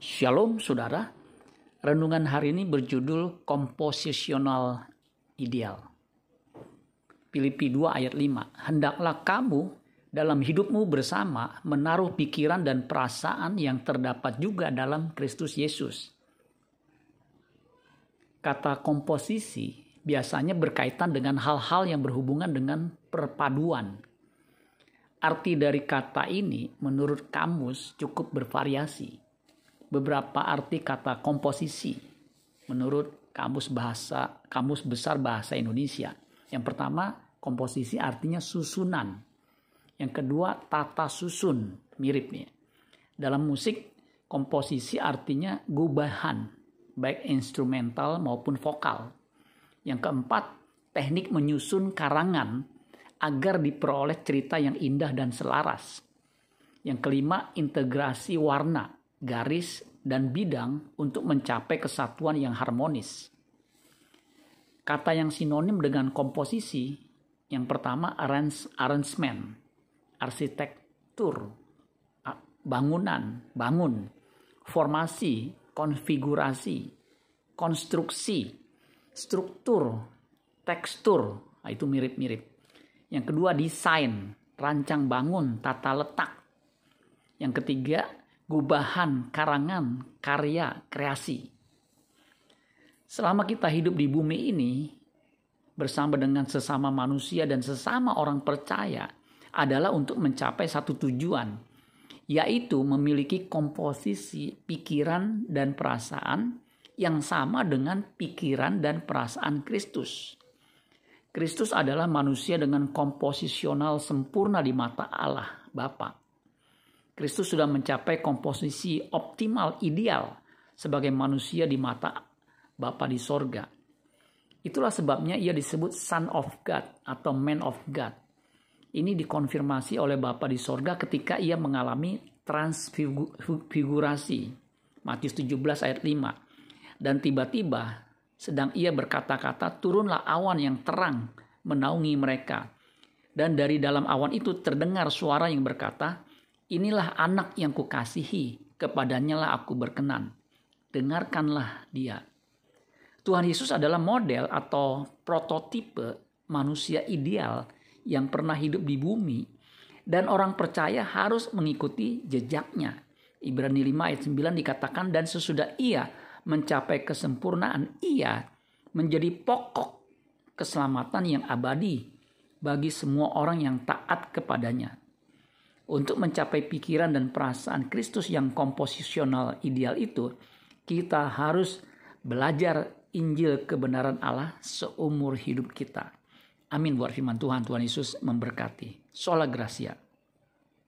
Shalom saudara, renungan hari ini berjudul komposisional ideal. Filipi 2 ayat 5, hendaklah kamu dalam hidupmu bersama menaruh pikiran dan perasaan yang terdapat juga dalam Kristus Yesus. Kata komposisi biasanya berkaitan dengan hal-hal yang berhubungan dengan perpaduan. Arti dari kata ini menurut kamus cukup bervariasi beberapa arti kata komposisi menurut kamus bahasa kamus besar bahasa Indonesia. Yang pertama, komposisi artinya susunan. Yang kedua, tata susun, mirip nih. Dalam musik, komposisi artinya gubahan, baik instrumental maupun vokal. Yang keempat, teknik menyusun karangan agar diperoleh cerita yang indah dan selaras. Yang kelima, integrasi warna garis, dan bidang untuk mencapai kesatuan yang harmonis. Kata yang sinonim dengan komposisi, yang pertama arrange, arrangement, arsitektur, bangunan, bangun, formasi, konfigurasi, konstruksi, struktur, tekstur, nah itu mirip-mirip. Yang kedua desain, rancang bangun, tata letak. Yang ketiga gubahan, karangan, karya, kreasi. Selama kita hidup di bumi ini bersama dengan sesama manusia dan sesama orang percaya adalah untuk mencapai satu tujuan, yaitu memiliki komposisi pikiran dan perasaan yang sama dengan pikiran dan perasaan Kristus. Kristus adalah manusia dengan komposisional sempurna di mata Allah Bapa. Kristus sudah mencapai komposisi optimal ideal sebagai manusia di mata Bapa di sorga. Itulah sebabnya ia disebut Son of God atau Man of God. Ini dikonfirmasi oleh Bapa di sorga ketika ia mengalami transfigurasi. Matius 17 ayat 5. Dan tiba-tiba sedang ia berkata-kata turunlah awan yang terang menaungi mereka. Dan dari dalam awan itu terdengar suara yang berkata, Inilah anak yang kukasihi, kepadanya lah aku berkenan. Dengarkanlah dia. Tuhan Yesus adalah model atau prototipe manusia ideal yang pernah hidup di bumi dan orang percaya harus mengikuti jejaknya. Ibrani 5 ayat 9 dikatakan dan sesudah ia mencapai kesempurnaan ia menjadi pokok keselamatan yang abadi bagi semua orang yang taat kepadanya. Untuk mencapai pikiran dan perasaan Kristus yang komposisional ideal itu, kita harus belajar Injil kebenaran Allah seumur hidup kita. Amin buat firman Tuhan. Tuhan Yesus memberkati. Sola Gracia.